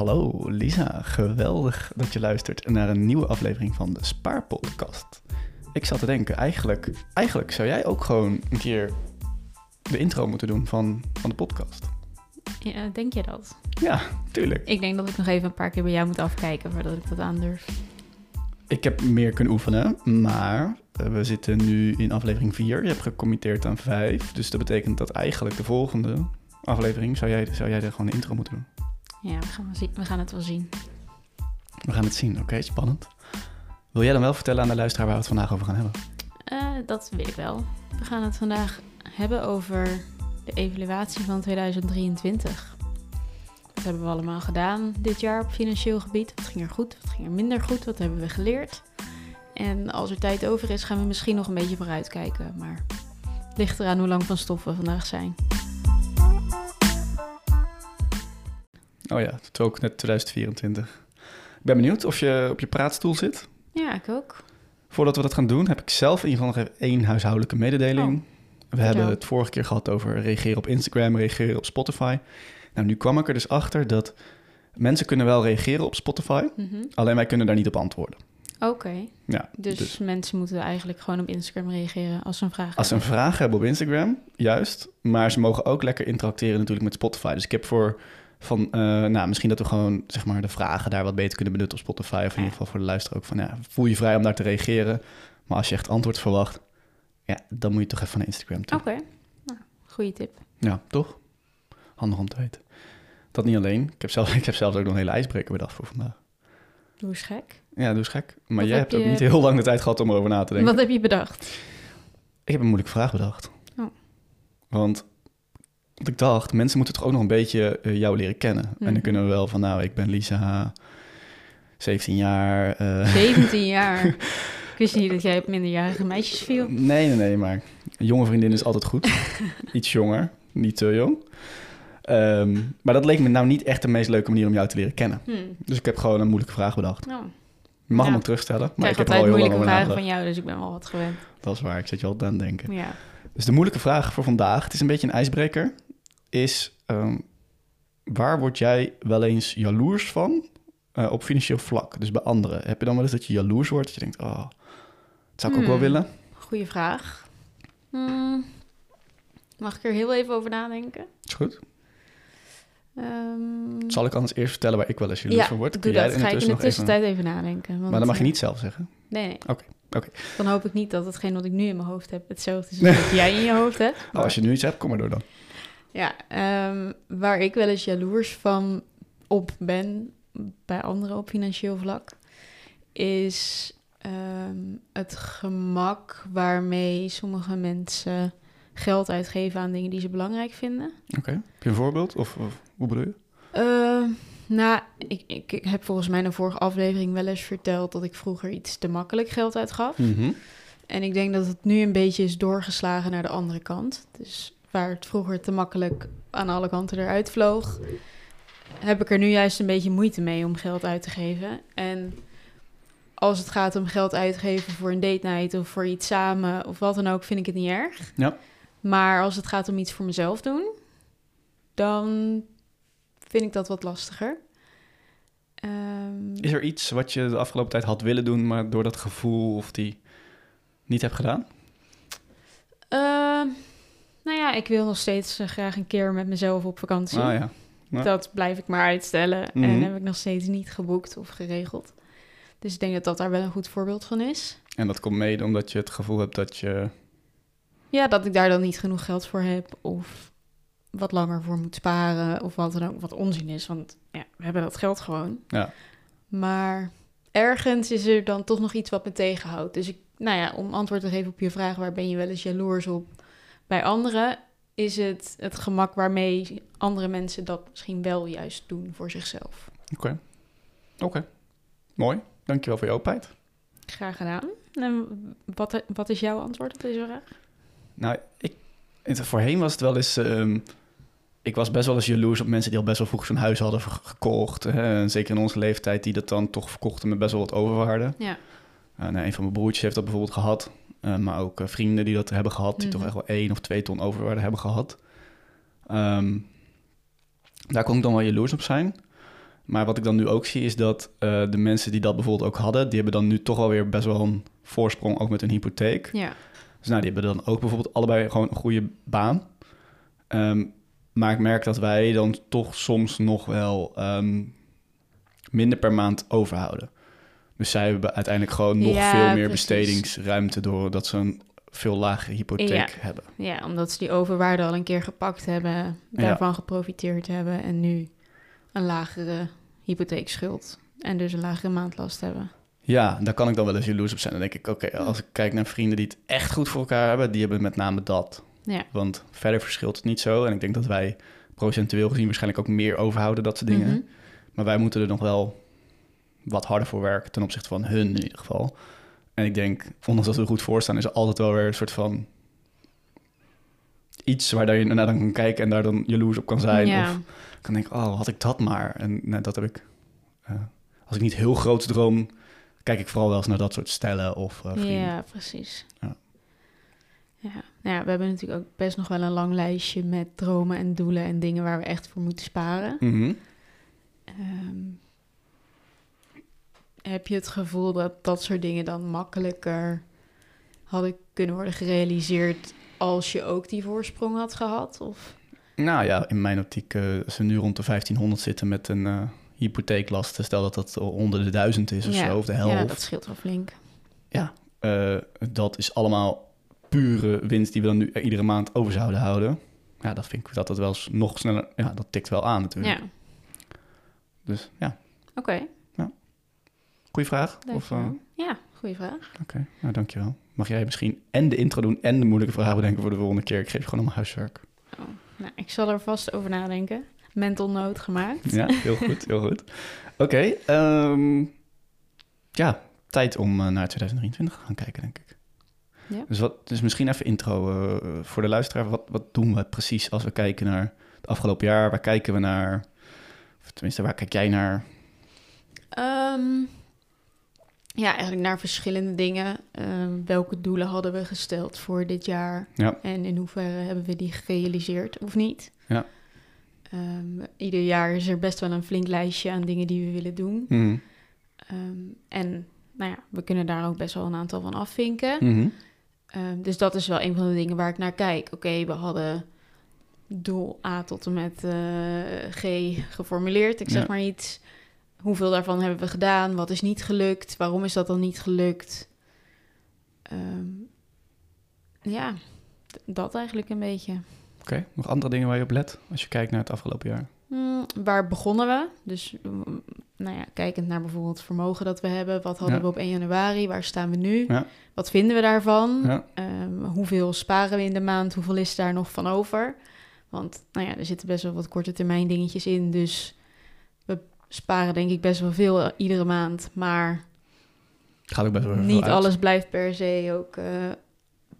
Hallo Lisa, geweldig dat je luistert naar een nieuwe aflevering van de Spaarpodcast. Ik zat te denken, eigenlijk, eigenlijk zou jij ook gewoon een keer de intro moeten doen van, van de podcast. Ja, denk je dat? Ja, tuurlijk. Ik denk dat ik nog even een paar keer bij jou moet afkijken voordat ik dat aandurf. Ik heb meer kunnen oefenen, maar eh, we zitten nu in aflevering 4. Je hebt gecommitteerd aan 5, dus dat betekent dat eigenlijk de volgende aflevering zou jij, zou jij er gewoon een intro moeten doen. Ja, we gaan, zien. we gaan het wel zien. We gaan het zien, oké, spannend. Wil jij dan wel vertellen aan de luisteraar waar we het vandaag over gaan hebben? Eh, dat weet ik wel. We gaan het vandaag hebben over de evaluatie van 2023. Wat hebben we allemaal gedaan dit jaar op financieel gebied? Wat ging er goed? Wat ging er minder goed? Wat hebben we geleerd? En als er tijd over is, gaan we misschien nog een beetje vooruitkijken. Maar het ligt eraan hoe lang van stof we vandaag zijn. Oh ja, het is ook net 2024. Ik ben benieuwd of je op je praatstoel zit. Ja, ik ook. Voordat we dat gaan doen, heb ik zelf in ieder geval nog even één huishoudelijke mededeling. we hebben het vorige keer gehad over reageren op Instagram, reageren op Spotify. Nou, nu kwam ik er dus achter dat mensen kunnen wel reageren op Spotify, Mhm. alleen wij kunnen daar niet op antwoorden. Oké. Ja, Dus, dus mensen moeten eigenlijk gewoon op Instagram reageren als ze een vraag als ze een hebben. vraag hebben op Instagram, juist. Maar ze mogen ook lekker interacteren natuurlijk met Spotify. Dus ik heb voor van, eh, nou, misschien dat we gewoon zeg maar de vragen daar wat beter kunnen benutten op Spotify. Of in ieder geval voor de luisteraar ook van, ja, voel je vrij om daar te reageren. Maar als je echt antwoord verwacht, ja, dan moet je toch even naar Instagram toe. Oké. Nou, goede tip. Ja, toch? Handig om te weten. Dat niet alleen. Ik heb zelf, ik heb zelf ook nog een hele ijsbreker bedacht voor vandaag. Doe eens gek. Ja, doe eens gek. Maar Wat jij heb hebt ook niet heel lang de tijd gehad om erover na te denken. Wat heb je bedacht? Ik heb een moeilijke vraag bedacht. Oh. Want wat ik dacht, mensen moeten toch ook nog een beetje eh, jou leren kennen. En Mhm. dan kunnen we wel van, nou, ik ben Lisa, 17 jaar. eh, 17 jaar. Ik wist niet dat jij op minderjarige meisjes viel. nee, nee, nee, maar een jonge vriendin is altijd goed. Iets jonger, niet te jong. Ehm, maar dat leek me nou niet echt de meest leuke manier om jou te leren kennen. Hm. Dus ik heb gewoon een moeilijke vraag bedacht. Je mag Ja. hem ook terugstellen, maar ik heb er al altijd heel lang moeilijke over vragen van jou, dus ik ben wel wat gewend. Dat is waar, ik zet je altijd aan het denken. Ja. Dus de moeilijke vraag voor vandaag, het is een beetje een ijsbreker, is ehm, waar word jij wel eens jaloers van eh, op financieel vlak? Dus bij anderen. Heb je dan wel eens dat je jaloers wordt? Dat je denkt, oh, dat zou ik ook wel Hmm. willen. Goeie vraag. Hm. Mag ik er heel even over nadenken? Is goed. Ehm, Zal ik anders eerst vertellen waar ik wel eens jaloers ja, van word? doe Kun jij dat. Ga ik in de even- tussentijd even, nadenken. Want, Maar dat mag je eh, niet zelf zeggen. Nee, nee. Oké, oké. Dan hoop ik niet dat hetgeen wat ik nu in mijn hoofd heb hetzelfde is als wat jij in je hoofd hebt. Nou, als je nu iets hebt, kom maar door dan. Ja, ehm, waar ik wel eens jaloers van op ben bij anderen op financieel vlak, is ehm, het gemak waarmee sommige mensen geld uitgeven aan dingen die ze belangrijk vinden. Oké. Heb je een voorbeeld? Of, of hoe bedoel je? Ehm, nou, ik, ik, ik heb volgens mij in een vorige aflevering wel eens verteld dat ik vroeger iets te makkelijk geld uitgaf. Mhm. En ik denk dat het nu een beetje is doorgeslagen naar de andere kant. Dus waar het vroeger te makkelijk aan alle kanten eruit vloog, heb ik er nu juist een beetje moeite mee om geld uit te geven. En als het gaat om geld uitgeven voor een date night of voor iets samen of wat dan ook, vind ik het niet erg. Ja. Maar als het gaat om iets voor mezelf doen, dan vind ik dat wat lastiger. Ehm, Is er iets wat je de afgelopen tijd had willen doen, maar door dat gevoel of die niet hebt gedaan? Ehm, nou ja, ik wil nog steeds eh, graag een keer met mezelf op vakantie. Ah ja. Ja. Dat blijf ik maar uitstellen. Mhm. En heb ik nog steeds niet geboekt of geregeld. Dus ik denk dat dat daar wel een goed voorbeeld van is. En dat komt mede omdat je het gevoel hebt dat je... Ja, dat ik daar dan niet genoeg geld voor heb. Of wat langer voor moet sparen. Of wat dan ook. Wat onzin is. Want ja, we hebben dat geld gewoon. Ja. Maar ergens is er dan toch nog iets wat me tegenhoudt. Dus ik, nou ja, om antwoord te geven op je vraag, waar ben je wel eens jaloers op? Bij anderen is het het gemak waarmee andere mensen dat misschien wel juist doen voor zichzelf. Oké. Oké. Mooi. Dankjewel voor je openheid. Graag gedaan. En wat, wat is jouw antwoord op deze vraag? Nou, ik, het- voorheen was het wel eens... ehm, ik was best wel eens jaloers op mensen die al best wel vroeg zo'n huis hadden ge- gekocht. Hè? Zeker in onze leeftijd, die dat dan toch verkochten met best wel wat overwaarde. Ja. Uh, nou, een van mijn broertjes heeft dat bijvoorbeeld gehad. Uh, maar ook uh, vrienden die dat hebben gehad, die Mhm. toch echt wel één of twee ton overwaarde hebben gehad. Ehm, daar kon ik dan wel jaloers op zijn. Maar wat ik dan nu ook zie is dat eh, de mensen die dat bijvoorbeeld ook hadden, die hebben dan nu toch wel weer best wel een voorsprong ook met hun hypotheek. Ja. Dus nou, die hebben dan ook bijvoorbeeld allebei gewoon een goede baan. Ehm, maar ik merk dat wij dan toch soms nog wel ehm, minder per maand overhouden. Dus zij hebben uiteindelijk gewoon nog Ja, veel meer precies. bestedingsruimte doordat ze een veel lagere hypotheek Ja. hebben. ja, omdat ze die overwaarde al een keer gepakt hebben, daarvan geprofiteerd hebben en nu een lagere hypotheekschuld en dus een lagere maandlast hebben. Ja, daar kan ik dan wel eens jaloers op zijn. Dan denk ik, oké, als ik kijk naar vrienden die het echt goed voor elkaar hebben, die hebben met name dat. Ja. Want verder verschilt het niet zo. En ik denk dat wij procentueel gezien waarschijnlijk ook meer overhouden, dat soort dingen. Mhm. Maar wij moeten er nog wel wat harder voor werken ten opzichte van hun in ieder geval. En ik denk, ondanks dat we er goed voor staan, is er altijd wel weer een soort van iets waar je naar dan kan kijken en daar dan jaloers op kan zijn. Ja. Of kan denken, oh, had ik dat maar. En nou, dat heb ik. eh, als ik niet heel groot droom, kijk ik vooral wel eens naar dat soort stellen of eh, vrienden. Ja, precies. Ja. Ja. Nou ja, we hebben natuurlijk ook best nog wel een lang lijstje met dromen en doelen en dingen waar we echt voor moeten sparen. Ehm, heb je het gevoel dat dat soort dingen dan makkelijker hadden kunnen worden gerealiseerd als je ook die voorsprong had gehad? Of? Nou ja, in mijn optiek, eh, als we nu rond de 1500 zitten met een eh hypotheeklast, stel dat dat onder de duizend is of ja. zo, of de Ja, helft. dat scheelt wel flink. Eh, dat is allemaal pure winst die we dan nu iedere maand over zouden houden. Ja, dat vind ik dat dat wel eens nog sneller... Ja, dat tikt wel aan natuurlijk. Ja, Dus ja, oké. Goede vraag. Of, eh. Ja, goede vraag. Oké, nou dankjewel. Mag jij misschien en de intro doen en de moeilijke vragen bedenken voor de volgende keer? Ik geef je gewoon allemaal huiswerk. Oh, nou, ik zal er vast over nadenken. Mental note gemaakt. Ja, heel goed, heel goed. Oké, ehm, ja, tijd om eh, naar 2023 te gaan kijken, denk ik. Ja. Dus, wat, dus misschien even intro eh, voor de luisteraar. Wat, wat doen we precies als we kijken naar het afgelopen jaar? Waar kijken we naar? Of tenminste, waar kijk jij naar? Ehm, ja, eigenlijk naar verschillende dingen. Ehm, welke doelen hadden we gesteld voor dit jaar? Ja. En in hoeverre hebben we die gerealiseerd of niet? Ja. Ehm, ieder jaar is er best wel een flink lijstje aan dingen die we willen doen. Mhm. Ehm, en nou ja, we kunnen daar ook best wel een aantal van afvinken. Mhm. Dus dat is wel een van de dingen waar ik naar kijk. Oké, we hadden doel A tot en met eh, G geformuleerd. Ik zeg Ja. maar iets. Hoeveel daarvan hebben we gedaan? Wat is niet gelukt? Waarom is dat dan niet gelukt? Ehm, ja, dat eigenlijk een beetje. Oké, nog andere dingen waar je op let als je kijkt naar het afgelopen jaar? Hmm, waar begonnen we? Dus mm, nou ja, kijkend naar bijvoorbeeld het vermogen dat we hebben. Wat hadden Ja. we op 1 januari? Waar staan we nu? Ja. Wat vinden we daarvan? Ja. Ehm, hoeveel sparen we in de maand? Hoeveel is daar nog van over? Want nou ja, er zitten best wel wat korte termijn dingetjes in. Dus sparen denk ik best wel veel eh, iedere maand. Maar Gaat ook best wel niet uit. alles blijft per se ook eh,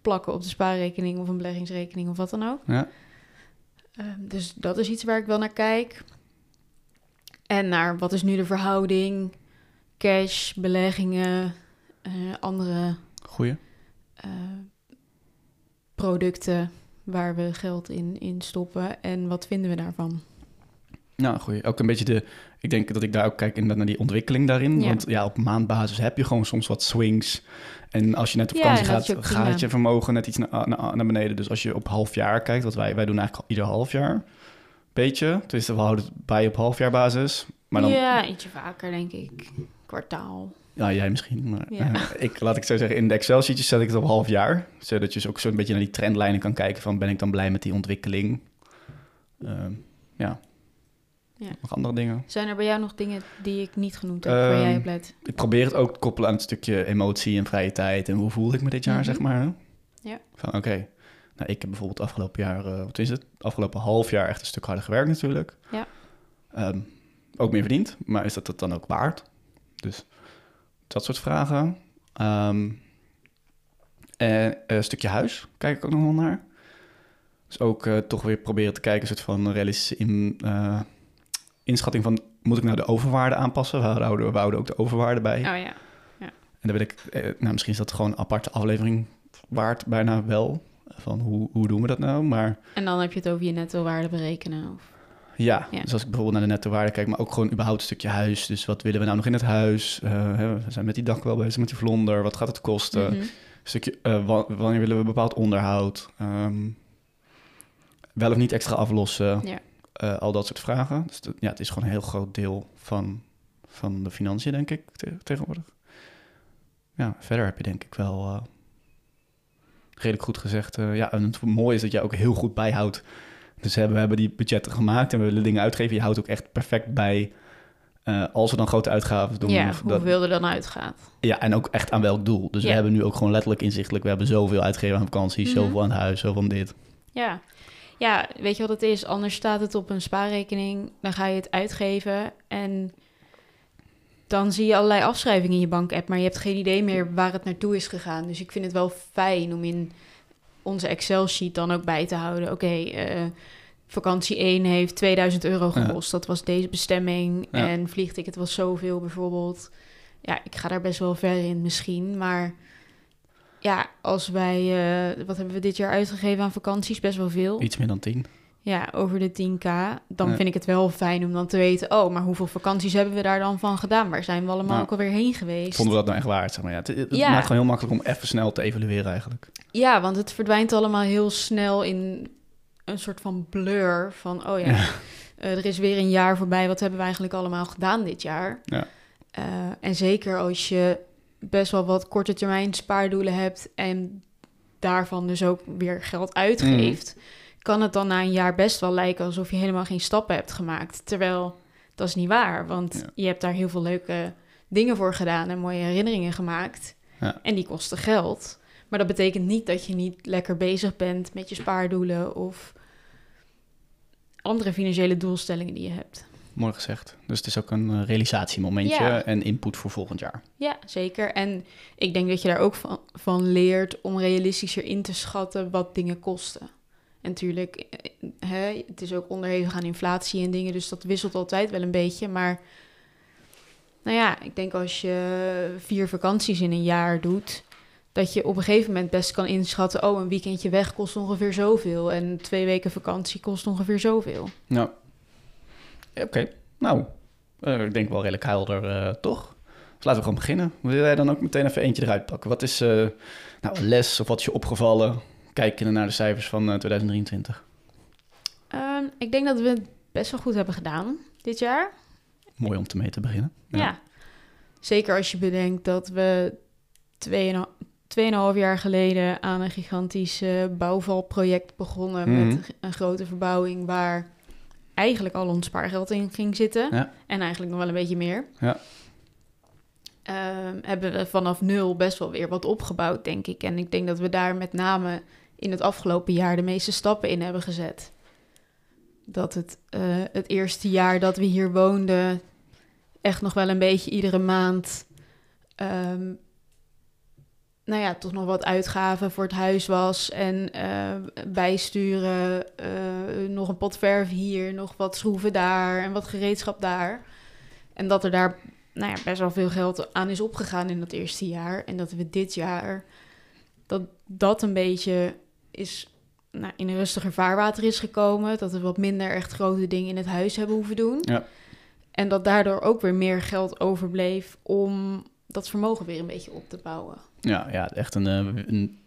plakken op de spaarrekening of een beleggingsrekening of wat dan ook. Ja. Ehm, dus dat is iets waar ik wel naar kijk. En naar wat is nu de verhouding? Cash, beleggingen, eh, andere Goeie. producten waar we geld in, in stoppen. En wat vinden we daarvan? Nou, goeie. Ook een beetje de... Ik denk dat ik daar ook kijk inderdaad naar die ontwikkeling daarin. Ja. Want ja, op maandbasis heb je gewoon soms wat swings. En als je net op Ja, vakantie dat gaat, gaat je vermogen net iets naar, naar, naar beneden. Dus als je op half jaar kijkt, wat wij, wij doen eigenlijk al ieder half jaar. Beetje. Dus we houden het bij op halfjaarbasis. Maar dan, ja. Ja, ietsje vaker denk ik. Kwartaal. jij misschien. Maar, Ja. ik, laat ik zo zeggen, in de Excel-sheetjes zet ik het op half jaar. Zodat je dus ook zo'n beetje naar die trendlijnen kan kijken van... ben ik dan blij met die ontwikkeling? Ehm, ja. Ja. Nog andere dingen? Zijn er bij jou nog dingen die ik niet genoemd heb, waar Ehm, jij op let? Ik probeer het ook te koppelen aan het stukje emotie en vrije tijd. En hoe voelde ik me dit jaar, Mhm. zeg maar. Ja. Van oké, nou, ik heb bijvoorbeeld afgelopen jaar, eh, wat is het? Afgelopen half jaar echt een stuk harder gewerkt natuurlijk. Ja. Ehm, ook meer verdiend, maar is dat het dan ook waard? Dus dat soort vragen. Ehm, en eh, een stukje huis, kijk ik ook nog wel naar. Dus ook eh, toch weer proberen te kijken, een soort van realistische in, inschatting van... moet ik nou de overwaarde aanpassen? We houden, we houden ook de overwaarde bij. Oh ja. En dan wil ik, eh, nou misschien is dat gewoon een aparte aflevering waard, bijna wel. Van hoe, hoe doen we dat nou? Maar En dan heb je het over je netto waarde berekenen. Of... Ja, Ja. dus als ik bijvoorbeeld naar de netto waarde kijk, maar ook gewoon überhaupt een stukje huis. Dus wat willen we nou nog in het huis? Eh, we zijn met die dak wel bezig, met die vlonder. Wat gaat het kosten? Mhm. Stukje, eh, wa- wanneer willen we bepaald onderhoud? Ehm, wel of niet extra aflossen? Ja. Eh, al dat soort vragen. Dus dat- ja, het is gewoon een heel groot deel van, van de financiën, denk ik, te- tegenwoordig. Ja, verder heb je denk ik wel eh, redelijk goed gezegd. eh, ja, en het mooie is dat je ook heel goed bijhoudt. Dus hebben, we hebben die budgetten gemaakt en we willen dingen uitgeven. Je houdt ook echt perfect bij als we dan grote uitgaven doen. Ja, dat- hoeveel er dan uitgaat. ja, en ook echt aan welk doel. Dus we hebben nu ook gewoon letterlijk inzichtelijk... we hebben zoveel uitgegeven aan vakantie, Mhm. zoveel aan het huis, zoveel aan dit. Ja. Ja, weet je wat het is? Anders staat het op een spaarrekening, dan ga je het uitgeven en dan zie je allerlei afschrijvingen in je bankapp, maar je hebt geen idee meer waar het naartoe is gegaan. Dus ik vind het wel fijn om in onze Excel-sheet dan ook bij te houden. Oké, eh, vakantie 1 heeft 2000 euro Ja. gekost. Dat was deze bestemming. Ja. En vliegticket was zoveel bijvoorbeeld. Ja, ik ga daar best wel ver in misschien, maar ja, als wij, eh, wat hebben we dit jaar uitgegeven aan vakanties? Best wel veel. Iets meer dan tien. Ja, over de 10k. Dan Ja. vind ik het wel fijn om dan te weten... oh, maar hoeveel vakanties hebben we daar dan van gedaan? Waar zijn we allemaal Nou, ook alweer heen geweest? Vonden we dat nou echt waard? Zeg maar. ja, het het Ja. maakt gewoon heel makkelijk om even snel te evalueren eigenlijk. Ja, want het verdwijnt allemaal heel snel in een soort van blur van... oh ja, Ja. eh, er is weer een jaar voorbij. Wat hebben we eigenlijk allemaal gedaan dit jaar? Ja. Eh, en zeker als je best wel wat korte termijn spaardoelen hebt... en daarvan dus ook weer geld uitgeeft... kan het dan na een jaar best wel lijken alsof je helemaal geen stappen hebt gemaakt. Terwijl dat is niet waar, want Ja. je hebt daar heel veel leuke dingen voor gedaan en mooie herinneringen gemaakt. Ja. En die kosten geld. Maar dat betekent niet dat je niet lekker bezig bent met je spaardoelen of andere financiële doelstellingen die je hebt. Mooi gezegd. Dus het is ook een eh, realisatiemomentje Ja. en input voor volgend jaar. Ja, zeker. En ik denk dat je daar ook van, van leert om realistischer in te schatten wat dingen kosten. En natuurlijk, eh, hè, het is ook onderhevig aan inflatie en dingen, dus dat wisselt altijd wel een beetje. Maar nou ja, ik denk als je vier vakanties in een jaar doet, dat je op een gegeven moment best kan inschatten, oh, een weekendje weg kost ongeveer zoveel en twee weken vakantie kost ongeveer zoveel. Nou, ja, oké. Nou, eh, ik denk wel redelijk helder, eh, toch? Dus laten we gewoon beginnen. Wil jij dan ook meteen even eentje eruit pakken? Wat is eh, nou, een les of wat is je opgevallen? Kijken naar de cijfers van eh, 2023. Ehm, ik denk dat we het best wel goed hebben gedaan dit jaar. Mooi om te mee te beginnen. Ja. Zeker als je bedenkt dat we 2,5 jaar geleden aan een gigantisch bouwvalproject begonnen Mhm. met een grote verbouwing waar eigenlijk al ons spaargeld in ging zitten. Ja. En eigenlijk nog wel een beetje meer. Ja. Ehm, hebben we vanaf nul best wel weer wat opgebouwd, denk ik. En ik denk dat we daar met name in het afgelopen jaar de meeste stappen in hebben gezet. Dat het, eh, het eerste jaar dat we hier woonden, echt nog wel een beetje iedere maand. ehm, nou ja, toch nog wat uitgaven voor het huis was. En eh, bijsturen, eh, nog een pot verf hier, nog wat schroeven daar en wat gereedschap daar. En dat er daar nou ja, best wel veel geld aan is opgegaan in dat eerste jaar. En dat we dit jaar, dat dat een beetje is nou, in een rustiger vaarwater is gekomen. Dat we wat minder echt grote dingen in het huis hebben hoeven doen. Ja. En dat daardoor ook weer meer geld overbleef om dat vermogen weer een beetje op te bouwen. Ja, ja echt een, eh, een,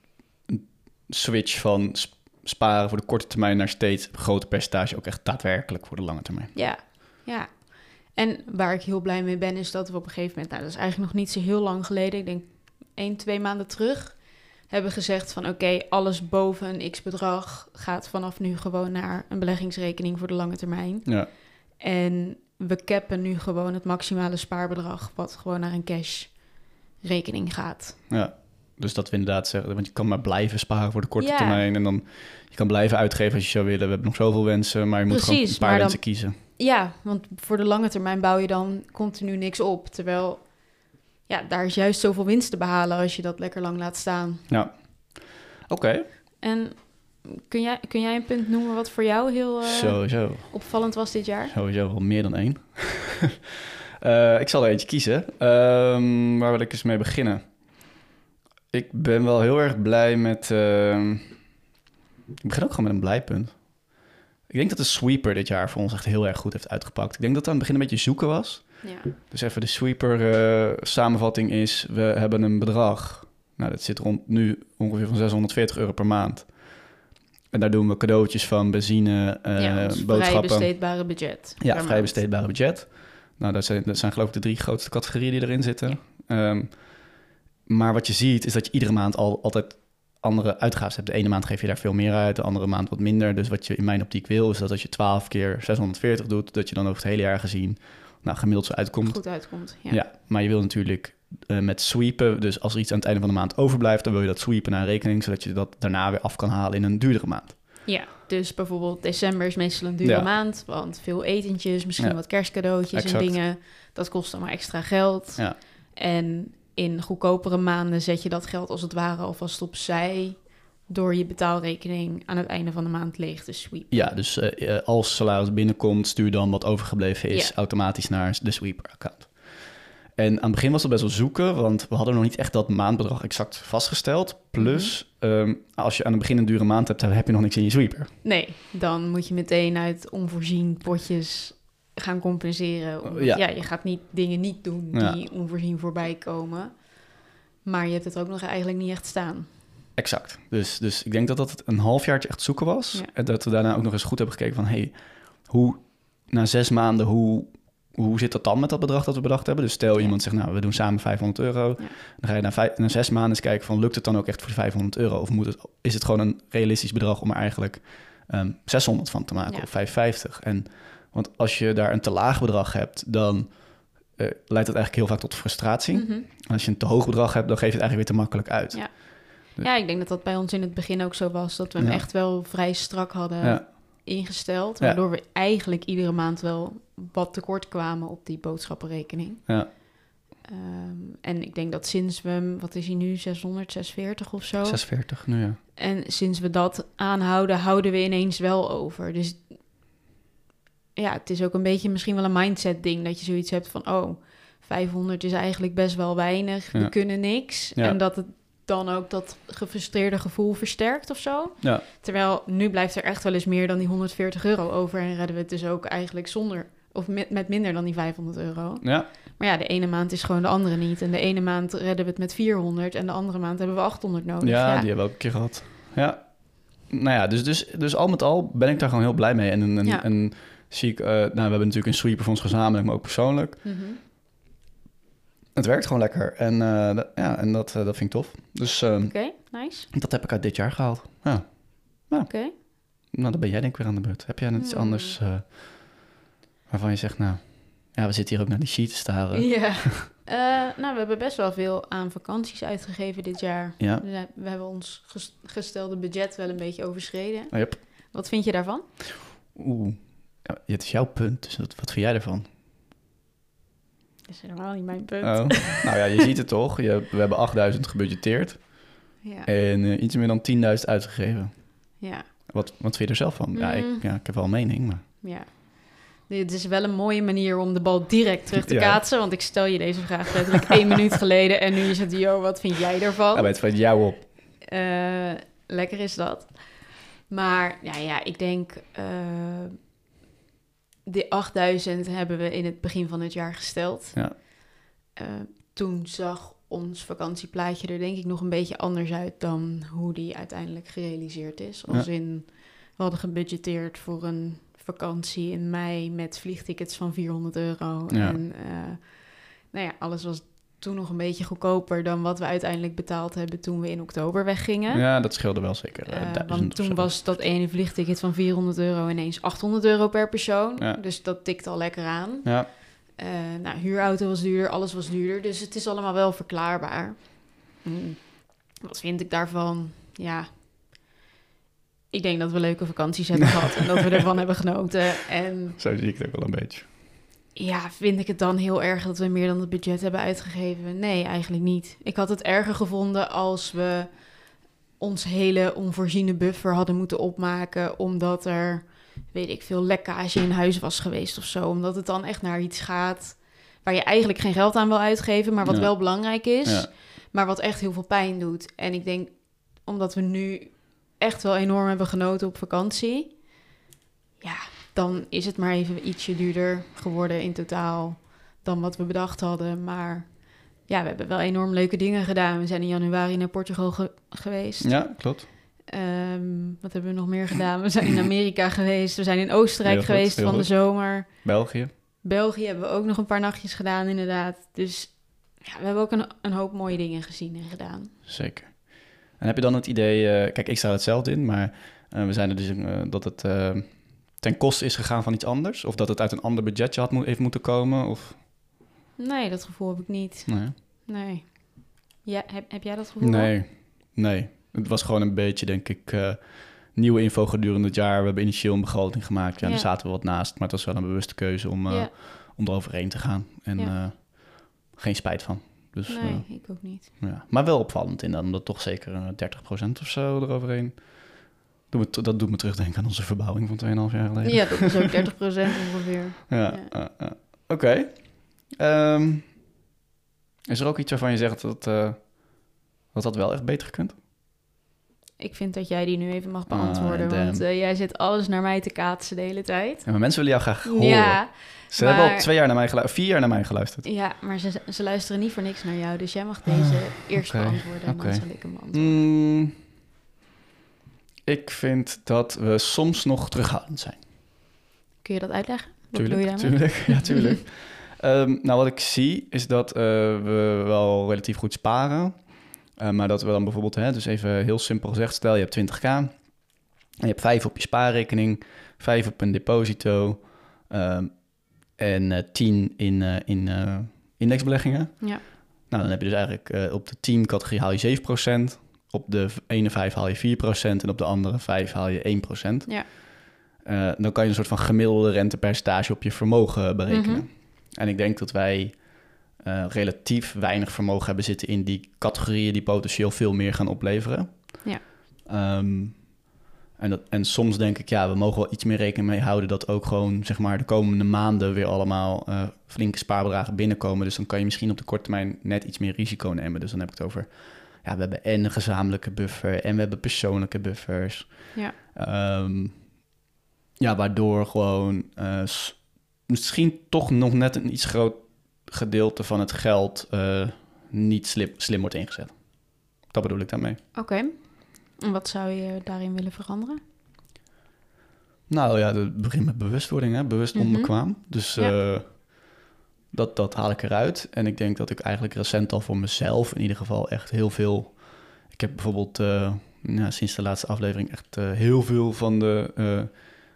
een switch van sp- sparen voor de korte termijn naar steeds een groter percentage, ook echt daadwerkelijk voor de lange termijn. Ja, ja. En waar ik heel blij mee ben, is dat we op een gegeven moment, nou, dat is eigenlijk nog niet zo heel lang geleden, ik denk één, twee maanden terug, hebben gezegd van oké, alles boven een x bedrag gaat vanaf nu gewoon naar een beleggingsrekening voor de lange termijn. Ja, En we cappen nu gewoon het maximale spaarbedrag, wat gewoon naar een cash rekening gaat. ja. Dus dat we inderdaad zeggen, want je kan maar blijven sparen voor de korte Ja. termijn en dan je kan blijven uitgeven als je zou willen. We hebben nog zoveel wensen, maar je moet gewoon Precies, een paar dan- wensen kiezen. Ja, want voor de lange termijn bouw je dan continu niks op. Terwijl, ja, daar is juist zoveel winst te behalen als je dat lekker lang laat staan. Ja, oké. En kun jij, kun jij een punt noemen wat voor jou heel eh, opvallend was dit jaar? Sowieso wel meer dan één. Eh, ik zal er eentje kiezen. Ehm, waar wil ik eens mee beginnen? Ik ben wel heel erg blij met... ehm, ik begin ook gewoon met een blij punt. Ik denk dat de sweeper dit jaar voor ons echt heel erg goed heeft uitgepakt. Ik denk dat het aan het begin een beetje zoeken was. Ja. Dus even de sweeper eh, samenvatting is, we hebben een bedrag. Nou, dat zit rond nu ongeveer van 640 euro per maand. En daar doen we cadeautjes van, benzine, eh ja, ons vrij boodschappen. besteedbare budget. Ja, vrij maand. besteedbare budget. Nou, dat zijn, dat zijn geloof ik de drie grootste categorieën die erin zitten. Ehm, maar wat je ziet is dat je iedere maand al altijd andere uitgaven hebt. De ene maand geef je daar veel meer uit, de andere maand wat minder. Dus wat je in mijn optiek wil, is dat als je 12 keer 640 doet, dat je dan over het hele jaar gezien nou, gemiddeld zo uitkomt. Goed uitkomt. Ja. Ja. maar je wil natuurlijk eh, met sweepen, dus als er iets aan het einde van de maand overblijft, dan wil je dat sweepen naar rekening, zodat je dat daarna weer af kan halen in een duurdere maand. Ja, dus bijvoorbeeld december is meestal een dure Ja. maand, want veel etentjes, misschien Ja. wat kerstcadeautjes Exact. en dingen. Dat kost dan maar extra geld. Ja. En in goedkopere maanden zet je dat geld als het ware alvast opzij door je betaalrekening aan het einde van de maand leeg te sweepen. Ja, dus eh, eh, als salaris binnenkomt, stuur dan wat overgebleven is automatisch naar de sweeper-account. En aan het begin was dat best wel zoeken, want we hadden nog niet echt dat maandbedrag exact vastgesteld. Plus, Mhm. ehm, als je aan het begin een dure maand hebt, dan heb je nog niks in je sweeper. Nee, dan moet je meteen uit onvoorzien potjes gaan compenseren. Omdat- Ja. ja. je gaat niet dingen niet doen Ja. die onvoorzien voorbij komen. Maar je hebt het ook nog eigenlijk niet echt staan. Exact. Dus, dus ik denk dat dat een halfjaartje echt zoeken was. Ja. En dat we daarna ook nog eens goed hebben gekeken van... hey, hoe na zes maanden, hoe, hoe zit dat dan met dat bedrag dat we bedacht hebben? Dus stel Ja. iemand zegt, nou, we doen samen 500 euro. Ja. Dan ga je na, vijf, na zes maanden eens kijken van... lukt het dan ook echt voor de 500 euro? Of moet het, is het gewoon een realistisch bedrag om er eigenlijk ehm 600 van te maken Ja. of 550? En, want als je daar een te laag bedrag hebt, dan... eh, leidt dat eigenlijk heel vaak tot frustratie. Mhm. En als je een te hoog bedrag hebt, dan geef je het eigenlijk weer te makkelijk uit. Ja. Ja, ik denk dat dat bij ons in het begin ook zo was. Dat we hem echt wel vrij strak hadden Ja. Ingesteld. Ja. Waardoor we eigenlijk iedere maand wel wat tekort kwamen op die boodschappenrekening. Ja. Ehm, en ik denk dat sinds we wat is hij nu, 600, 640 of zo. 46 nu, ja. En sinds we dat aanhouden, houden we ineens wel over. Dus ja, het is ook een beetje misschien wel een mindset ding. Dat je zoiets hebt van, oh, 500 is eigenlijk best wel weinig. Ja. We kunnen niks. Ja. En dat het dan ook dat gefrustreerde gevoel versterkt of zo. Ja. Terwijl nu blijft er echt wel eens meer dan die 140 euro over. En redden we het dus ook eigenlijk zonder, of met, met minder dan die 500 euro. Ja, Maar ja, de ene maand is gewoon de andere niet. En de ene maand redden we het met 400 en de andere maand hebben we 800 nodig. ja, Ja, die hebben we ook een keer gehad. Ja. Nou ja, dus, dus, dus al met al ben ik daar gewoon heel blij mee. En, en, Ja. en zie ik... eh, nou, we hebben natuurlijk een sweeper voor ons gezamenlijk, maar ook persoonlijk. Mhm. Het werkt gewoon lekker. En, eh, dat- ja, en dat, eh, dat vind ik tof. Dus eh, Oké, nice. dat heb ik uit dit jaar gehaald. Ja. Oké. Nou, dan ben jij denk ik weer aan de beurt. Heb jij net iets Hmm. anders eh, waarvan je zegt... Nou, ja, we zitten hier ook naar die sheet te staren. Ja. Nou, we hebben best wel veel aan vakanties uitgegeven dit jaar. Ja, We hebben ons ges- gestelde budget wel een beetje overschreden. yep. Wat vind je daarvan? Oeh. Ja, het is jouw punt, dus wat, wat vind jij ervan? Is helemaal niet mijn punt. Oh. nou ja, je ziet het toch. Je, we hebben 8000 gebudgeteerd Ja. en eh, iets meer dan 10.000 uitgegeven. ja. Wat, wat vind je er zelf van? Ja, ik, Mm. ja, ik heb wel een mening, maar... Ja. Dit is wel een mooie manier om de bal direct terug te Ja. kaatsen. Want ik stel je deze vraag letterlijk één minuut geleden. En nu is het, yo, wat vind jij ervan? Ja, maar het valt jou op. Eh, lekker is dat. Maar ja, ja ik denk... eh de 8000 hebben we in het begin van het jaar gesteld. Ja. Eh, toen zag ons vakantieplaatje er denk ik nog een beetje anders uit... dan hoe die uiteindelijk gerealiseerd is. Als Ja. in, we hadden gebudgeteerd voor een vakantie in mei... met vliegtickets van 400 euro. Ja. En eh, nou ja, alles was toen nog een beetje goedkoper... dan wat we uiteindelijk betaald hebben toen we in oktober weggingen. Ja, dat scheelde wel zeker. eh, Eh, want toen was dat ene vliegticket van 400 euro ineens 800 euro per persoon. Ja. Dus dat tikt al lekker aan. Ja, Eh, nou, huurauto was duurder, alles was duurder. Dus het is allemaal wel verklaarbaar. Hmm. Wat vind ik daarvan? Ja, ik denk dat we leuke vakanties hebben gehad en dat we ervan hebben genoten. En zo zie ik het ook wel een beetje. Ja, vind ik het dan heel erg dat we meer dan het budget hebben uitgegeven? Nee, eigenlijk niet. Ik had het erger gevonden als we ons hele onvoorziene buffer hadden moeten opmaken, omdat er, weet ik veel, lekkage in huis was geweest of zo. Omdat het dan echt naar iets gaat waar je eigenlijk geen geld aan wil uitgeven, maar wat Ja. wel belangrijk is, Ja. maar wat echt heel veel pijn doet. En ik denk, omdat we nu echt wel enorm hebben genoten op vakantie, dan is het maar even ietsje duurder geworden in totaal dan wat we bedacht hadden. Maar ja, we hebben wel enorm leuke dingen gedaan. We zijn in januari naar Portugal ge- geweest. Ja, klopt. Ehm, wat hebben we nog meer gedaan? We zijn in Amerika geweest. We zijn in Oostenrijk goed, geweest van de zomer. België. België hebben we ook nog een paar nachtjes gedaan, inderdaad. Dus ja, we hebben ook een, een hoop mooie dingen gezien en gedaan. Zeker. En heb je dan het idee, eh, kijk, ik sta er hetzelfde in, maar eh, we zijn er dus eh, dat het ten koste is gegaan van iets anders? Of dat het uit een ander budgetje had even moeten komen? Of, Nee, dat gevoel heb ik niet. nee. Nee. Ja, heb, heb jij dat gevoel? nee, nee. Het was gewoon een beetje, denk ik, eh, nieuwe info gedurende het jaar. We hebben initieel een begroting gemaakt. Ja, Ja. daar zaten we wat naast, maar het was wel een bewuste keuze om, eh Ja. om eroverheen te gaan. En eh, geen spijt van. Dus, Nee, ik ook niet. Ja, maar wel opvallend in dan, omdat toch zeker eh, 30% of zo eroverheen. Dat doet me terugdenken aan onze verbouwing van 2,5 jaar geleden. Ja, dat is ook 30% ongeveer. Ja, Ja. Oké. Ehm, is er ook iets waarvan je zegt dat, eh, dat dat wel echt beter gekund? Ik vind dat jij die nu even mag beantwoorden. Ah, damn. want eh, jij zit alles naar mij te kaatsen de hele tijd. Ja, maar mensen willen jou graag horen. Ja, Ze hebben al twee jaar naar mij geluisterd, vier jaar naar mij geluisterd. ja, maar ze, ze luisteren niet voor niks naar jou. Dus jij mag deze eerst Ah, oké, beantwoorden en oké. dan zal ik hem beantwoorden. Mm, ik vind dat we soms nog terughoudend zijn. Kun je dat uitleggen? Wat Tuurlijk, tuurlijk. Ja, tuurlijk. Ehm, nou, wat ik zie is dat eh, we wel relatief goed sparen. Eh, maar dat we dan bijvoorbeeld, hè, dus even heel simpel gezegd, stel je hebt 20k en je hebt 5 op je spaarrekening, 5 op een deposito ehm, en eh 10 in, in indexbeleggingen. Ja. Nou, dan heb je dus eigenlijk op de 10 categorie haal je 7%, op de ene 5 haal je 4% en op de andere 5 haal je 1%. Ja. Eh, dan kan je een soort van gemiddelde rentepercentage op je vermogen berekenen. Mhm. En ik denk dat wij eh, relatief weinig vermogen hebben zitten in die categorieën die potentieel veel meer gaan opleveren. Ja. Ehm, en, dat, en soms denk ik, ja, we mogen wel iets meer rekening mee houden dat ook gewoon, zeg maar, de komende maanden weer allemaal eh, flinke spaarbedragen binnenkomen. Dus dan kan je misschien op de korte termijn net iets meer risico nemen. Dus dan heb ik het over, ja, we hebben en een gezamenlijke buffer en we hebben persoonlijke buffers. Ja. Ehm, ja, waardoor gewoon eh, misschien toch nog net een iets groot gedeelte van het geld eh, niet slim, slim wordt ingezet. Dat bedoel ik daarmee. Oké. En wat zou je daarin willen veranderen? Nou ja, het begint met bewustwording, hè? bewust Mhm. onbekwaam. Dus Ja. eh, dat, dat haal ik eruit. En ik denk dat ik eigenlijk recent al voor mezelf in ieder geval echt heel veel... Ik heb bijvoorbeeld eh, nou, sinds de laatste aflevering echt eh, heel veel van de... eh,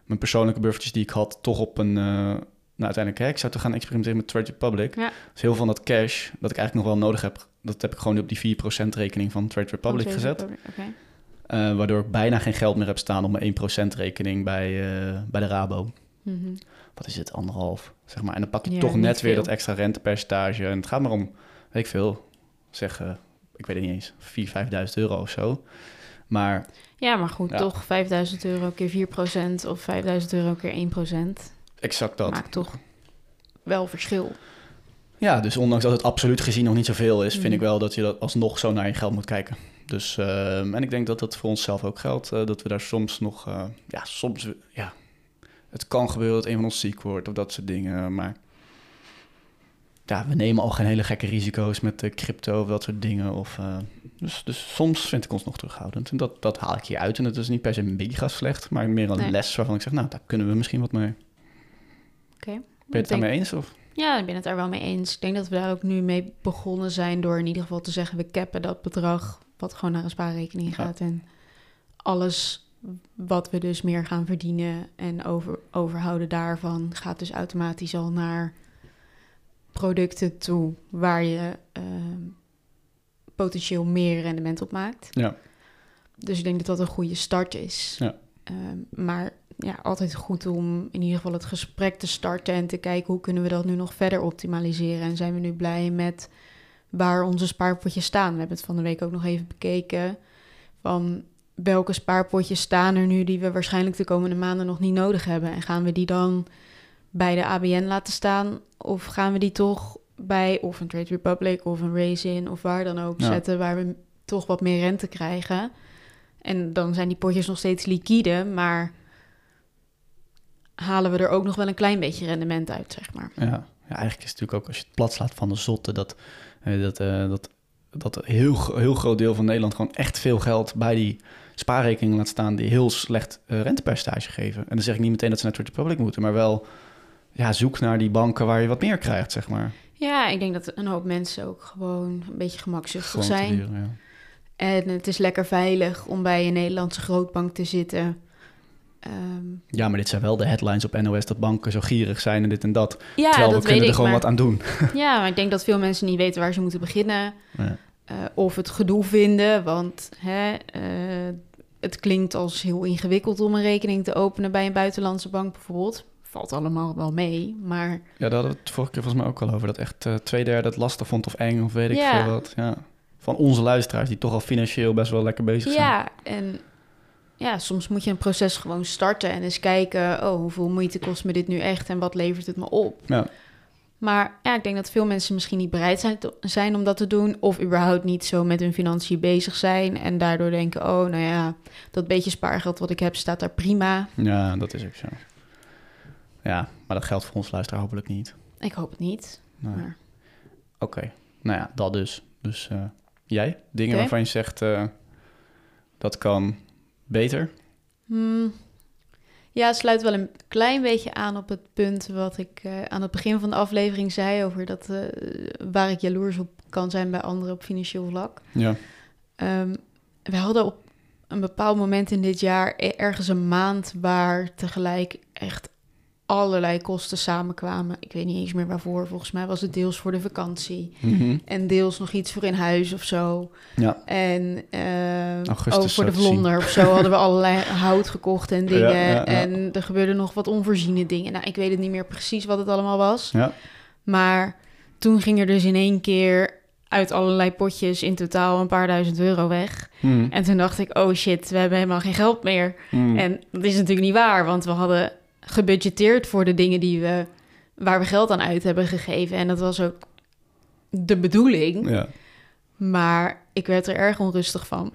mijn persoonlijke buffertjes die ik had, toch op een... nou, uiteindelijk, hè, ik zou toch gaan experimenteren met Trade Republic. Ja. Dus heel veel van dat cash, dat ik eigenlijk nog wel nodig heb... dat heb ik gewoon op die 4% rekening van Trade Republic gezet. Trade Republic. Eh, waardoor ik bijna geen geld meer heb staan op mijn 1% rekening bij, bij de Rabo. Mhm. Wat is het, anderhalf, zeg maar. En dan pak je Ja, toch net weer dat extra rentepercentage. En het gaat maar om, weet ik veel, zeg, ik weet het niet eens, 4.000, 5.000 euro of zo. Maar Ja, maar goed, Ja. toch 5000 euro keer 4% of 5000 euro keer 1%. exact dat. Maakt toch wel verschil. Ja, dus ondanks dat het absoluut gezien nog niet zoveel is, vind Mm. ik wel dat je dat alsnog zo naar je geld moet kijken. Dus, ehm, en ik denk dat dat voor onszelf ook geldt, eh, dat we daar soms nog, eh, ja, soms, ja, het kan gebeuren dat een van ons ziek wordt of dat soort dingen, maar ja, we nemen al geen hele gekke risico's met de crypto of dat soort dingen. Of, eh, dus, dus soms vind ik ons nog terughoudend en dat, dat haal ik hier uit. En het is niet per se mega slecht, maar meer een Nee. les waarvan ik zeg, nou, daar kunnen we misschien wat mee. Oké. Ben je het daarmee eens? Of? Ja, ik ben het daar wel mee eens. Ik denk dat we daar ook nu mee begonnen zijn door in ieder geval te zeggen... we cappen dat bedrag wat gewoon naar een spaarrekening Ja. gaat. En alles wat we dus meer gaan verdienen en over, overhouden daarvan... gaat dus automatisch al naar producten toe waar je ehm, potentieel meer rendement op maakt. Ja. Dus ik denk dat dat een goede start is. Ja. Ehm, maar ja, altijd goed om in ieder geval het gesprek te starten en te kijken hoe kunnen we dat nu nog verder optimaliseren. En zijn we nu blij met waar onze spaarpotjes staan? We hebben het van de week ook nog even bekeken van welke spaarpotjes staan er nu die we waarschijnlijk de komende maanden nog niet nodig hebben. En gaan we die dan bij de ABN laten staan of gaan we die toch bij of een Trade Republic of een Raisin of waar dan ook Ja. zetten waar we toch wat meer rente krijgen? En dan zijn die potjes nog steeds liquide, maar halen we er ook nog wel een klein beetje rendement uit, zeg maar. Ja. ja, eigenlijk is het natuurlijk ook als je het plat slaat van de zotte... dat, eh, dat, eh, dat, dat een heel, heel groot deel van Nederland gewoon echt veel geld... bij die spaarrekeningen laat staan die heel slecht eh, rentepercentage geven. En dan zeg ik niet meteen dat ze naar Trade Republic moeten... maar wel ja, zoek naar die banken waar je wat meer krijgt, zeg maar. Ja, ik denk dat een hoop mensen ook gewoon een beetje gemakzuchtig Gewoon zijn. ja. En het is lekker veilig om bij een Nederlandse grootbank te zitten. Ehm, Ja, maar dit zijn wel de headlines op NOS dat banken zo gierig zijn en dit en dat. ja, Terwijl dat we kunnen er ik. gewoon maar, wat aan doen. Ja, maar ik denk dat veel mensen niet weten waar ze moeten beginnen. Ja. eh, of het gedoe vinden, want hè, eh, het klinkt als heel ingewikkeld om een rekening te openen bij een buitenlandse bank bijvoorbeeld. Valt allemaal wel mee, maar Ja, daar hadden we het vorige keer volgens mij ook al over. Dat echt eh twee derde het lastig vond of eng of weet ik Ja. veel wat. Ja. Van onze luisteraars die toch al financieel best wel lekker bezig zijn. ja, en ja, soms moet je een proces gewoon starten en eens kijken, oh, hoeveel moeite kost me dit nu echt en wat levert het me op? Ja. Maar ja, ik denk dat veel mensen misschien niet bereid zijn, om dat te doen. Of überhaupt niet zo met hun financiën bezig zijn. En daardoor denken, oh, nou ja, dat beetje spaargeld wat ik heb staat daar prima. Ja, dat is ook zo. Ja, maar dat geldt voor ons luisteraar hopelijk niet. Ik hoop het niet. Nee. Maar Oké, nou ja, dat dus. Dus eh, jij, dingen waarvan je zegt eh, dat kan beter. Hmm. Ja, het sluit wel een klein beetje aan op het punt wat ik eh, aan het begin van de aflevering zei over dat eh, waar ik jaloers op kan zijn bij anderen op financieel vlak. Ja. Ehm, we hadden op een bepaald moment in dit jaar e- ergens een maand waar tegelijk echt allerlei kosten samenkwamen. Ik weet niet eens meer waarvoor. Volgens mij was het deels voor de vakantie Mhm. en deels nog iets voor in huis of zo. Ja. En Augustus ook voor de vlonder of zo hadden we allerlei hout gekocht en dingen. Ja. En er gebeurden nog wat onvoorziene dingen. Nou, ik weet het niet meer precies wat het allemaal was. Ja. Maar toen ging er dus in één keer uit allerlei potjes in totaal een paar duizend euro weg. Mhm. En toen dacht ik, oh shit, we hebben helemaal geen geld meer. Mhm. En dat is natuurlijk niet waar, want we hadden gebudgeteerd voor de dingen die we, waar we geld aan uit hebben gegeven. En dat was ook de bedoeling. Ja. Maar ik werd er erg onrustig van.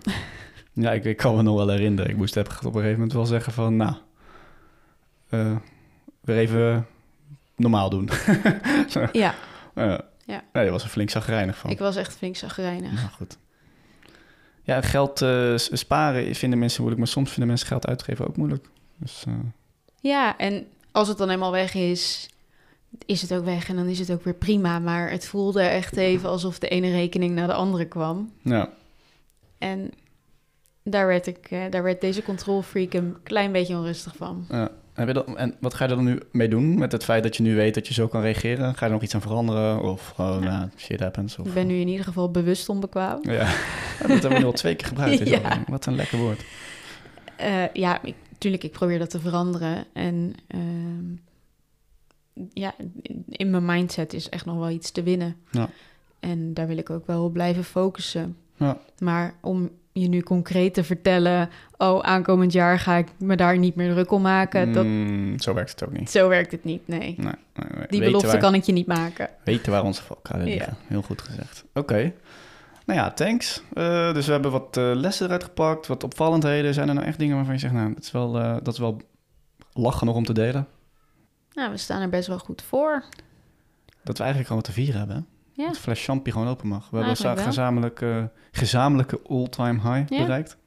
Ja, ik, ik kan me nog wel herinneren. Ik moest op een gegeven moment wel zeggen van, nou, eh, weer even normaal doen. Ja, Ja. Ja. Nee, je was er flink zagrijnig van. ik was echt flink zagrijnig. Nou, goed. Ja, geld eh, sparen vinden mensen moeilijk, maar soms vinden mensen geld uitgeven ook moeilijk. Dus eh, Ja, en als het dan eenmaal weg is, is het ook weg en dan is het ook weer prima. Maar het voelde echt even alsof de ene rekening naar de andere kwam. ja, En daar werd, ik, eh, daar werd deze control freak een klein beetje onrustig van. ja. Heb je dat, en wat ga je er dan nu mee doen met het feit dat je nu weet dat je zo kan reageren? Ga je er nog iets aan veranderen of gewoon, Ja. nou, shit happens? Of, Ik ben nu in ieder geval bewust onbekwaam. Ja, dat hebben we nu al twee keer gebruikt. Ja. Wat een lekker woord. Eh, ja, ik, tuurlijk, ik probeer dat te veranderen. En ehm, ja, in- mijn mindset is echt nog wel iets te winnen. Ja. En daar wil ik ook wel op blijven focussen. Ja. Maar om je nu concreet te vertellen... oh, aankomend jaar ga ik me daar niet meer druk om maken... Dat, Mm, zo werkt het ook niet. zo werkt het niet, nee. Nee, nee, nee. Die belofte waar- kan ik je niet maken. weten waar onze valkuilen Ja. liggen. Heel goed gezegd. Oké. Nou ja, thanks. Eh, dus we hebben wat eh, lessen eruit gepakt, wat opvallendheden. Zijn er nou echt dingen waarvan je zegt, nou, dat is wel, eh, dat is wel lachen nog om te delen? Nou, we staan er best wel goed voor. Dat we eigenlijk gewoon wat te vieren hebben. hè? Ja. Dat fles champagne gewoon open mag. We hebben een gezamenlijke, gezamenlijke all-time high Ja. bereikt.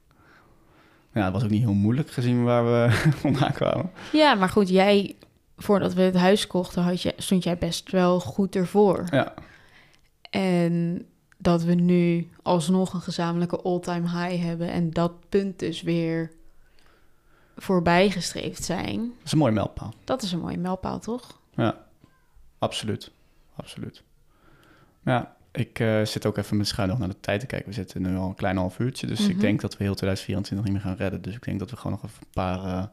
Ja, dat was ook niet heel moeilijk gezien waar we vandaan kwamen. Ja, maar goed, jij... Voordat we het huis kochten, had je, stond jij best wel goed ervoor. Ja, En dat we nu alsnog een gezamenlijke all-time high hebben en dat punt dus weer voorbijgestreefd zijn. dat is een mooie mijlpaal. Dat is een mooie mijlpaal, toch? Ja, absoluut. Absoluut. Ja, ik eh, zit ook even met schuin nog naar de tijd te kijken. We zitten nu al een klein half uurtje, dus ik Mhm. denk dat we heel 2024 niet meer gaan redden. Dus ik denk dat we gewoon nog even een paar eh,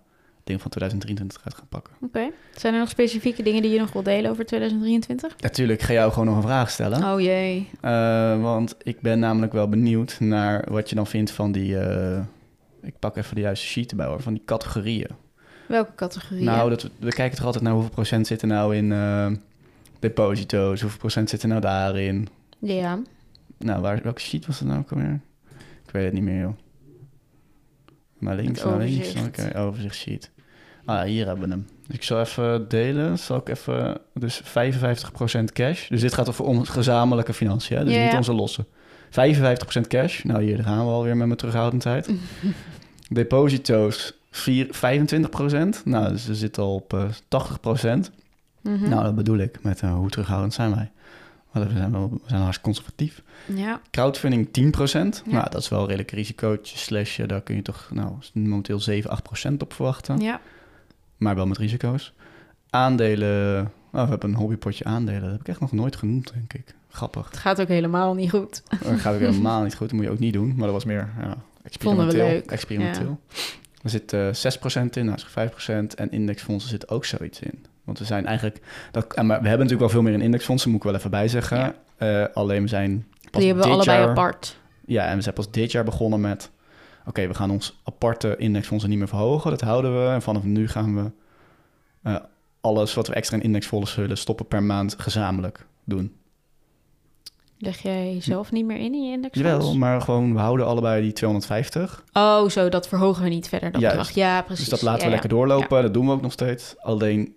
dingen van 2023 uit gaan pakken. Oké. Zijn er nog specifieke dingen die je nog wil delen over 2023? Natuurlijk, ik ga jou gewoon nog een vraag stellen. Oh jee. Eh, want ik ben namelijk wel benieuwd naar wat je dan vindt van die... eh, ik pak even de juiste sheet erbij hoor, van die categorieën. Welke categorie? Nou, dat, we- we kijken toch altijd naar hoeveel procent zit er nou in eh, deposito's, hoeveel procent zit er nou daarin. Ja. Nou, waar, welke sheet was dat nou ook alweer? Ik weet het niet meer, joh. Naar links, naar links. overzicht. Oké, overzicht sheet. Ah, hier hebben we hem. Dus ik zal even delen. Zal ik even... Dus 55% cash. Dus dit gaat over om gezamenlijke financiën, hè? dus niet onze losse. 55% cash. Nou, hier gaan we alweer met mijn terughoudendheid. Deposito's 4, 25%. Nou, dus we zitten al op eh 80%. Mhm. Nou, dat bedoel ik met eh, hoe terughoudend zijn wij. Want we zijn, wel, we zijn hartstikke conservatief. Ja, Crowdfunding 10%. Ja. Nou, dat is wel redelijk risicootje. Slash, eh, daar kun je toch nou, momenteel 7, 8% op verwachten. ja. Maar wel met risico's. Aandelen. Oh, we hebben een hobbypotje aandelen. Dat heb ik echt nog nooit genoemd, denk ik. Grappig. Het gaat ook helemaal niet goed. Dat gaat ook helemaal niet goed. Dat moet je ook niet doen. Maar dat was meer ja, Vonden we experimenteel. leuk. experimenteel. Er zit eh 6% in, nou is 5%. En indexfondsen zit ook zoiets in. Want we zijn eigenlijk... Dat, maar we hebben natuurlijk wel veel meer in indexfondsen, moet ik wel even bijzeggen. Ja. Eh, alleen we zijn pas Die hebben we allebei jaar, apart. Ja, en we zijn pas dit jaar begonnen met... Oké, we gaan ons aparte indexfondsen niet meer verhogen. Dat houden we. En vanaf nu gaan we eh, alles wat we extra in indexfondsen willen stoppen per maand gezamenlijk doen. Leg jij zelf niet meer in in je indexfonds? Jawel, maar gewoon we houden allebei die 250. Oh, zo, dat verhogen we niet verder, dat Juist. bedrag. Ja, precies. Dus dat laten Ja, we ja. lekker doorlopen. Dat doen we ook nog steeds. Alleen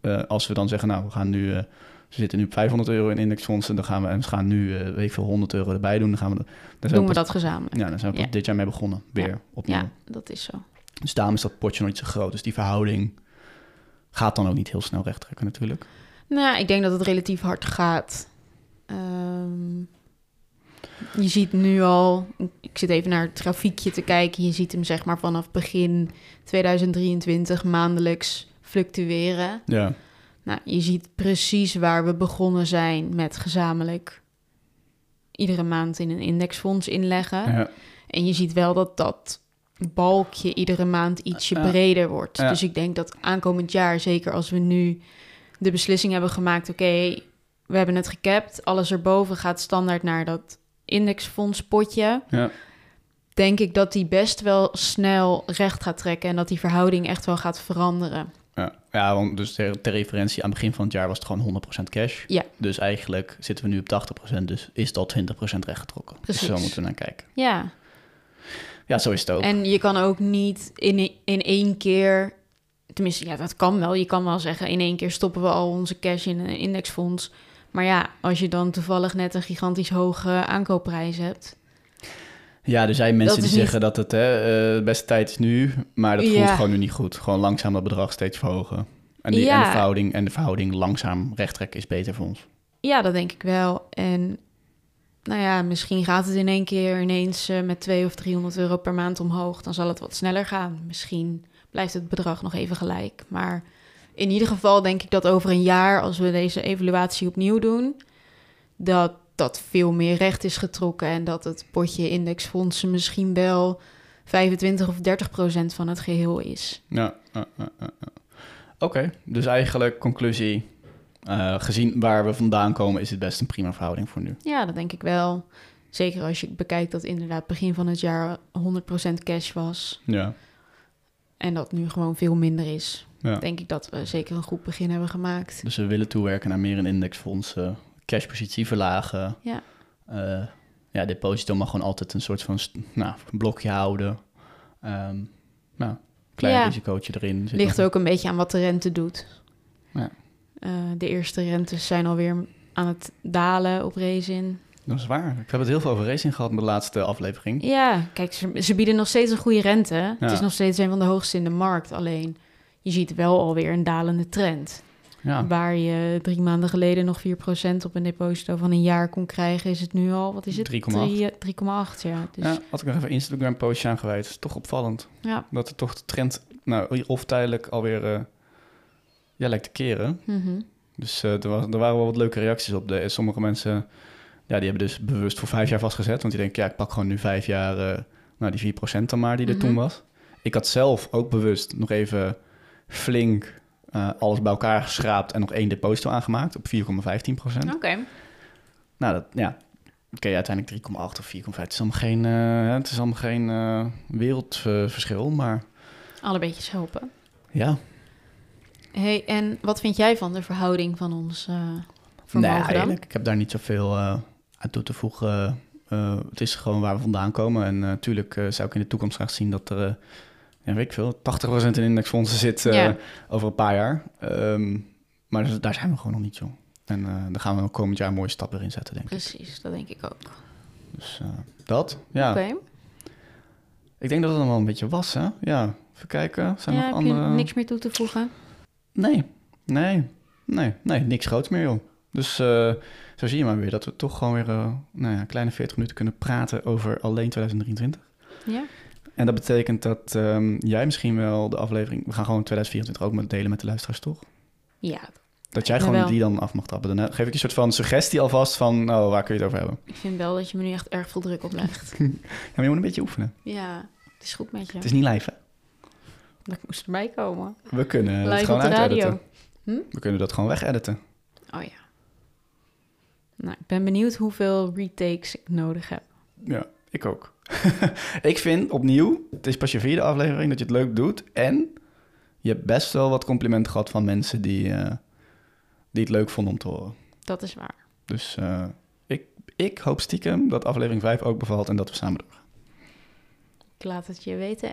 eh, als we dan zeggen, nou, we gaan nu... eh, we zitten nu op 500 euro in indexfondsen. Dan gaan we, en we gaan nu, eh, weet ik veel, 100 euro erbij doen. Dan gaan we... Dan Doen we pas- dat gezamenlijk. Ja, dan zijn we Ja. dit jaar mee begonnen. Weer opnieuw. Ja, dat is zo. Dus daarom is dat potje nog niet zo groot. Dus die verhouding gaat dan ook niet heel snel recht trekken natuurlijk. Nou, ik denk dat het relatief hard gaat. Ehm, je ziet nu al, ik zit even naar het grafiekje te kijken. Je ziet hem zeg maar vanaf begin 2023 maandelijks fluctueren. Ja, Nou, je ziet precies waar we begonnen zijn met gezamenlijk iedere maand in een indexfonds inleggen. ja, En je ziet wel dat dat balkje iedere maand ietsje Ja. breder wordt. Ja. Dus ik denk dat aankomend jaar, zeker als we nu de beslissing hebben gemaakt... oké, we hebben het gecapt, alles erboven gaat standaard naar dat indexfondspotje... ja. denk ik dat die best wel snel recht gaat trekken... en dat die verhouding echt wel gaat veranderen. Ja, ja want dus ter, ter referentie, aan het begin van het jaar was het gewoon 100% cash. Ja. Dus eigenlijk zitten we nu op 80%, dus is al 20% rechtgetrokken. Precies. Dus zo moeten we naar kijken. Ja, Ja, zo is het ook. en je kan ook niet in, in één keer... Tenminste, ja, dat kan wel. Je kan wel zeggen, in één keer stoppen we al onze cash in een indexfonds... Maar ja, als je dan toevallig net een gigantisch hoge aankoopprijs hebt. Ja, er zijn mensen Dat die niet- zeggen dat het hè, eh, de beste tijd is nu, maar dat voelt Ja. gewoon nu niet goed. Gewoon langzaam dat bedrag steeds verhogen. En, die, en, de verhouding, en de verhouding langzaam recht trekken is beter voor ons. Ja, dat denk ik wel. En nou ja, misschien gaat het in één keer ineens eh, met 200 of 300 euro per maand omhoog. Dan zal het wat sneller gaan. Misschien blijft het bedrag nog even gelijk. Maar in ieder geval denk ik dat over een jaar, als we deze evaluatie opnieuw doen, dat dat veel meer recht is getrokken. En dat het potje indexfondsen misschien wel 25 of 30 procent van het geheel is. Ja. Oké, dus eigenlijk conclusie. eh, gezien waar we vandaan komen, is het best een prima verhouding voor nu. Ja, dat denk ik wel. Zeker als je bekijkt dat inderdaad begin van het jaar 100% cash was. Ja, En dat nu gewoon veel minder is. ja. Denk ik dat we zeker een goed begin hebben gemaakt. Dus we willen toewerken naar meer een indexfonds, eh, cashpositie verlagen. Ja. Eh, ja, deposito mag gewoon altijd een soort van nou, een blokje houden. Ehm nou, klein Ja. risicootje erin. Zit Ligt nog- ook een beetje aan wat de rente doet. Ja. Eh, de eerste rentes zijn alweer aan het dalen op Rezin. Dat is waar. Ik heb het heel veel over racing gehad met de laatste aflevering. Ja, kijk, ze, ze bieden nog steeds een goede rente. Het is nog steeds een van de hoogste in de markt. Alleen, je ziet wel alweer een dalende trend. Ja, Waar je drie maanden geleden nog 4% op een deposito van een jaar kon krijgen, is het nu al, wat is het? 3,8. Drie- eh, 3,8, ja. Dus, ja had ik nog even een Instagram postje aan gewijd. is toch opvallend. ja. Dat er toch de trend, nou, of tijdelijk alweer, eh ja, lijkt te keren. Mhm. Dus eh, er, was, er waren wel wat leuke reacties op. De, sommige mensen, ja, die hebben dus bewust voor vijf jaar vastgezet. Want die denken, ja, ik pak gewoon nu vijf jaar, eh, nou, die 4% dan maar die er Mhm. toen was. Ik had zelf ook bewust nog even flink eh, alles bij elkaar geschraapt en nog één deposito aangemaakt op 4,15%. Oké. Nou, dat, ja, oké, uiteindelijk 3,8 of 4,5. Het is allemaal geen, eh, het is allemaal geen eh, wereldverschil, maar Alle beetjes helpen. ja. Hey, en wat vind jij van de verhouding van ons vermogen Nee, dan? eigenlijk, ik heb daar niet zoveel aan toe te voegen. Het is gewoon waar we vandaan komen. En natuurlijk zou ik in de toekomst graag zien dat er ja, weet ik veel, 80% in indexfondsen zit eh, Ja. over een paar jaar. Ehm, maar dus- daar zijn we gewoon nog niet, joh. En eh daar gaan we komend jaar een mooie stap weer in zetten, denk ik. Precies, dat denk ik ook. Dus eh, dat, ja. Oké. Ik denk dat het dan wel een beetje was, hè? Ja, even kijken. Zijn er Ja, nog heb andere... je niks meer toe te voegen? Nee, nee, nee, nee, niks groots meer, joh. Dus zo zie je maar weer dat we toch gewoon weer nou ja, een kleine 40 minuten kunnen praten over alleen 2023. Ja? En dat betekent dat ehm, jij misschien wel de aflevering... We gaan gewoon 2024 ook met delen met de luisteraars, toch? Ja, Dat jij gewoon wel. die dan af mag trappen. Dan geef ik je een soort van suggestie alvast van... Oh, waar kun je het over hebben? ik vind wel dat je me nu echt erg veel druk oplegt. Ja, maar je moet een beetje oefenen. ja, het is goed met je. Het is niet live, hè? Dat moest erbij komen. We kunnen het Live gewoon op de radio. uitediten. We kunnen dat gewoon wegediten. Oh ja. Nou, ik ben benieuwd hoeveel retakes ik nodig heb. Ja, ik ook. ik vind opnieuw, het is pas je vierde aflevering dat je het leuk doet. En je hebt best wel wat complimenten gehad van mensen die, eh, die het leuk vonden om te horen. Dat is waar. Dus eh, ik, ik hoop stiekem dat aflevering 5 ook bevalt en dat we samen doorgaan. Ik laat het je weten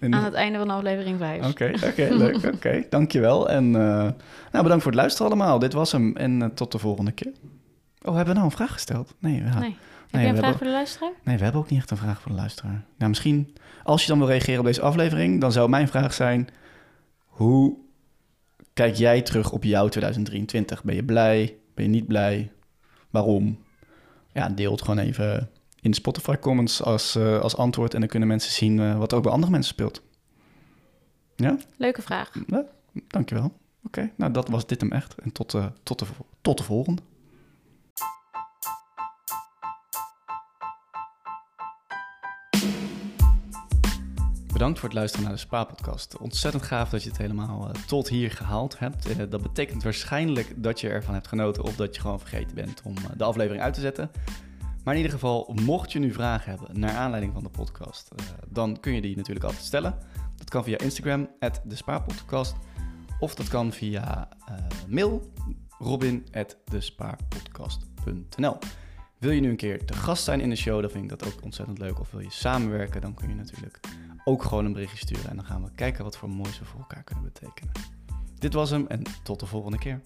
En- aan het einde van aflevering 5. Oké, oké, leuk. Oké, dankjewel. En eh, nou, bedankt voor het luisteren allemaal. Dit was hem en tot de volgende keer. Oh, hebben we nou een vraag gesteld? Nee, ja. Nee. Heb jij een vraag voor de luisteraar? Nee, we hebben ook niet echt een vraag voor de luisteraar. Nou, misschien als je dan wil reageren op deze aflevering, dan zou mijn vraag zijn: hoe kijk jij terug op jouw 2023? Ben je blij? Ben je niet blij? Waarom? Ja, deel het gewoon even in de Spotify comments als, eh, als antwoord en dan kunnen mensen zien eh, wat er ook bij andere mensen speelt. Ja, Leuke vraag. ja dankjewel. Oké, nou dat was dit hem echt. En tot, eh, tot, de, tot de volgende. Bedankt voor het luisteren naar de Spa-podcast. Ontzettend gaaf dat je het helemaal eh, tot hier gehaald hebt. Eh, dat betekent waarschijnlijk dat je ervan hebt genoten... of dat je gewoon vergeten bent om eh, de aflevering uit te zetten. Maar in ieder geval, mocht je nu vragen hebben naar aanleiding van de podcast... dan kun je die natuurlijk altijd stellen. Dat kan via Instagram, de Spaarpodcast... of dat kan via mail, robin.despaarpodcast.nl. Wil je nu een keer te gast zijn in de show, dan vind ik dat ook ontzettend leuk. Of wil je samenwerken, dan kun je natuurlijk ook gewoon een berichtje sturen. En dan gaan we kijken wat voor moois we voor elkaar kunnen betekenen. Dit was hem en tot de volgende keer.